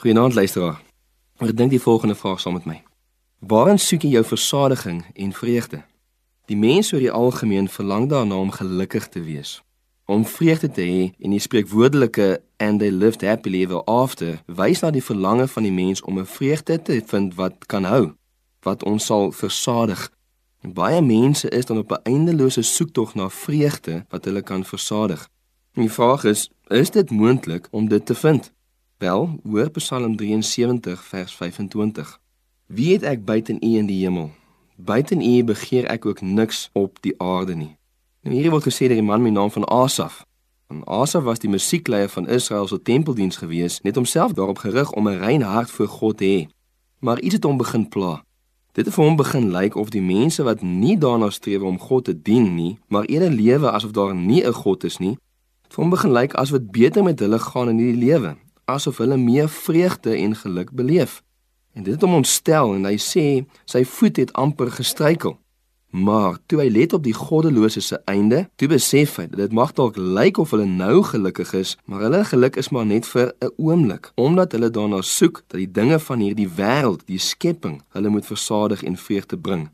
Goeienaand luisteraar. Ek dink die volgende vraag saam met my. Waarin soek jy jou versadiging en vreugde? Die mens oor die algemeen verlang daarna om gelukkig te wees, om vreugde te hê en die spreekwoordelike and they lived happily ever after wys na die verlange van die mens om 'n vreugde te vind wat kan hou, wat ons sal versadig. En baie mense is dan op 'n eindelose soektog na vreugde wat hulle kan versadig. En die vraag is, is dit moontlik om dit te vind? Wel, hoor Psalm 73 vers 25. Wie het ek buite U in die hemel? Buite U begeer ek ook niks op die aarde nie. Nou hierdie word gesê deur 'n man met die naam van Asaf. En Asaf was die musiekleier van Israel se tempeldiens gewees, net homself daarop gerig om 'n rein hart voor God te hê. Maar iets het hom begin pla. Dit het vir hom begin lyk of die mense wat nie daarna streef om God te dien nie, maar eerder lewe asof daar nie 'n God is nie, vir hom begin lyk asof dit beter met hulle gaan in hierdie lewe, asof hulle meer vreugde en geluk beleef. En dit het hom ontstel en hy sê sy voet het amper gestruikel. Maar toe hy let op die goddelose se einde, toe besef hy dat dit mag dalk lyk of hulle nou gelukkig is, maar hulle geluk is maar net vir 'n oomblik, omdat hulle daarna soek dat die dinge van hierdie wêreld, die skepping, hulle moet versadig en vreugde bring.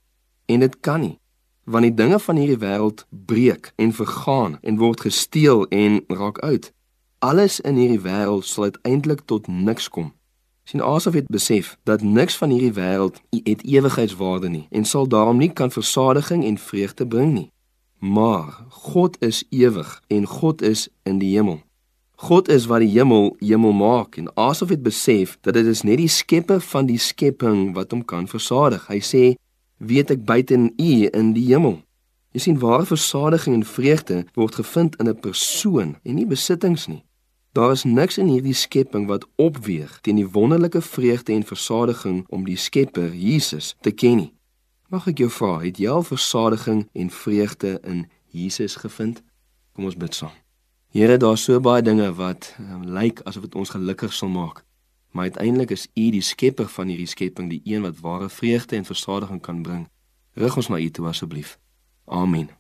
En dit kan nie, want die dinge van hierdie wêreld breek en vergaan en word gesteel en raak uit. Alles in hierdie wêreld sal uiteindelik tot niks kom sien Asaf het besef dat niks van hierdie wêreld het ewigheidswaarde nie en sal daarom nie kan versadiging en vreugde bring nie. Maar God is ewig en God is in die hemel. God is wat die hemel hemel maak en Asaf het besef dat dit is net die skepper van die skepping wat hom kan versadig. Hy sê: "Weet ek buite in U in die hemel." Jy sien ware versadiging en vreugde word gevind in 'n persoon en nie besittings nie. Daar is niks in hierdie skepping wat opweeg teen die wonderlike vreugde en versadiging om die Skepper Jesus te ken nie. Mag ek jou vra, het jy al versadiging en vreugde in Jesus gevind? Kom ons bid saam. Here, daar's so baie dinge wat um, lyk asof dit ons gelukkig sal maak. Maar uiteindelik is U die Skepper van hierdie skepping, die een wat ware vreugde en versadiging kan bring. Rig ons na U toe asseblief. Amen.